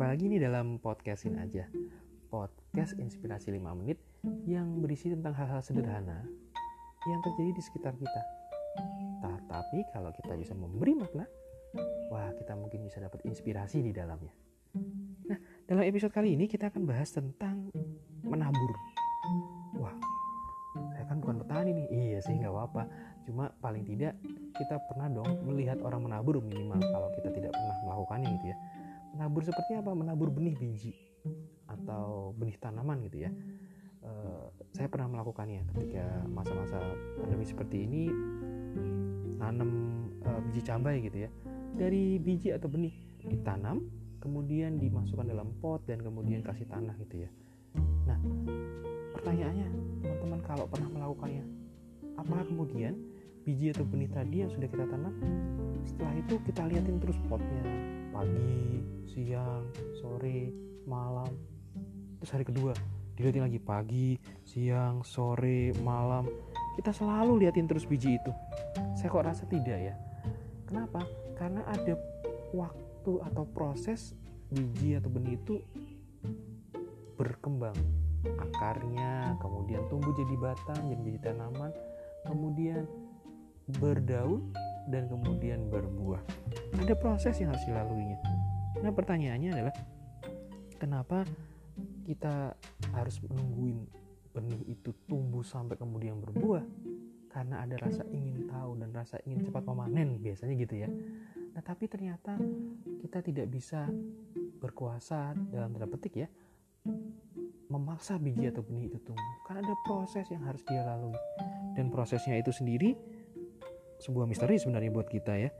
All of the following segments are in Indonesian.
Jumpa lagi nih dalam podcastin aja. Podcast inspirasi 5 menit Yang berisi tentang hal-hal sederhana Yang terjadi di sekitar kita. Tetapi kalau kita bisa memberi makna Wah kita mungkin bisa dapat inspirasi di dalamnya. Nah dalam episode kali ini kita akan bahas tentang menabur. Wah saya kan bukan petani nih. Iya sih nggak apa-apa. Cuma paling tidak kita pernah dong melihat orang menabur minimal kalau kita tidak pernah melakukannya gitu ya menabur seperti apa? Menabur benih biji atau benih tanaman gitu ya. Uh, saya pernah melakukannya ketika masa-masa pandemi seperti ini nanam uh, biji cabai gitu ya. Dari biji atau benih ditanam kemudian dimasukkan dalam pot dan kemudian kasih tanah gitu ya. Nah pertanyaannya teman-teman kalau pernah melakukannya apakah kemudian biji atau benih tadi yang sudah kita tanam setelah itu kita liatin terus potnya pagi siang sore malam. Terus hari kedua dilihatin lagi pagi siang sore malam. Kita selalu liatin terus biji itu. Saya kok rasa tidak ya? Kenapa? Karena ada waktu atau proses biji atau benih itu berkembang. Akarnya kemudian tumbuh jadi batang jadi jadi tanaman kemudian berdaun dan kemudian berbuah. Ada proses yang harus dilaluinya. Nah, pertanyaannya adalah kenapa kita harus menungguin benih itu tumbuh sampai kemudian berbuah? Karena ada rasa ingin tahu dan rasa ingin cepat memanen biasanya gitu ya. Nah, tapi ternyata kita tidak bisa berkuasa dalam tanda petik ya memaksa biji atau benih itu tumbuh karena ada proses yang harus dia lalui dan prosesnya itu sendiri sebuah misteri sebenarnya buat kita ya.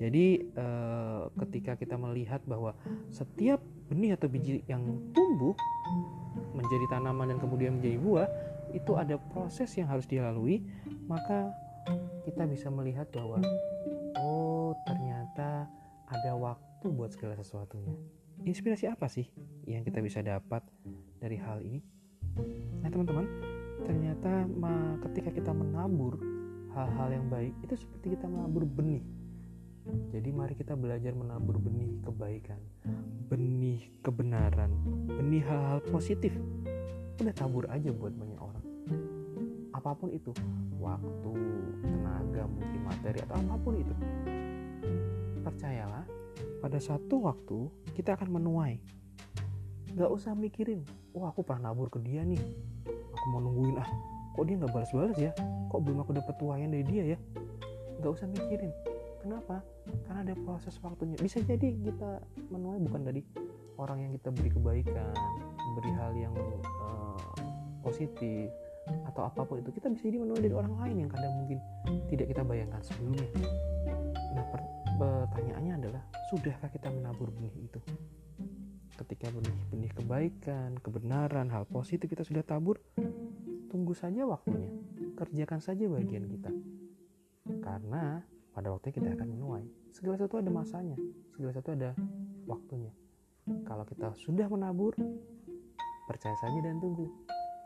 Jadi eh, ketika kita melihat bahwa setiap benih atau biji yang tumbuh menjadi tanaman dan kemudian menjadi buah itu ada proses yang harus dilalui, maka kita bisa melihat bahwa oh ternyata ada waktu buat segala sesuatunya. Inspirasi apa sih yang kita bisa dapat dari hal ini? Nah teman-teman, ternyata ketika kita menabur hal-hal yang baik itu seperti kita menabur benih. Jadi mari kita belajar menabur benih kebaikan, benih kebenaran, benih hal-hal positif. Udah tabur aja buat banyak orang. Apa pun itu, waktu, tenaga, mungkin materi atau apa pun itu. Percayalah, pada satu waktu kita akan menuai. Gak usah mikirin, wah aku pernah nabur ke dia nih. Aku mau nungguin ah, kok dia nggak balas-balas ya? Kok belum aku dapat tuayan dari dia ya? Nggak usah mikirin. Kenapa? Karena ada proses waktunya. Bisa jadi kita menuai bukan dari orang yang kita beri kebaikan beri hal yang uh, positif atau apa pun itu. Kita bisa jadi menuai dari orang lain yang kadang mungkin tidak kita bayangkan sebelumnya. Nah pertanyaannya adalah sudahkah kita menabur benih itu? Ketika benih-benih kebaikan kebenaran hal positif kita sudah tabur Tunggu saja waktunya, kerjakan saja bagian kita. Karena pada waktunya kita akan menuai. Segala sesuatu ada masanya, segala sesuatu ada waktunya. Kalau kita sudah menabur, percaya saja dan tunggu.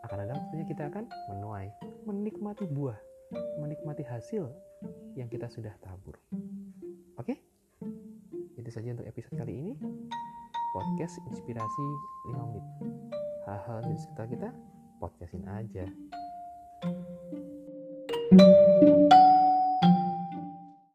Akan ada waktunya kita akan menuai, menikmati buah, menikmati hasil yang kita sudah tabur. Oke? Itu saja untuk episode kali ini. Podcast inspirasi 5 menit. Hal-hal di sekitar kita podcastin aja. thank you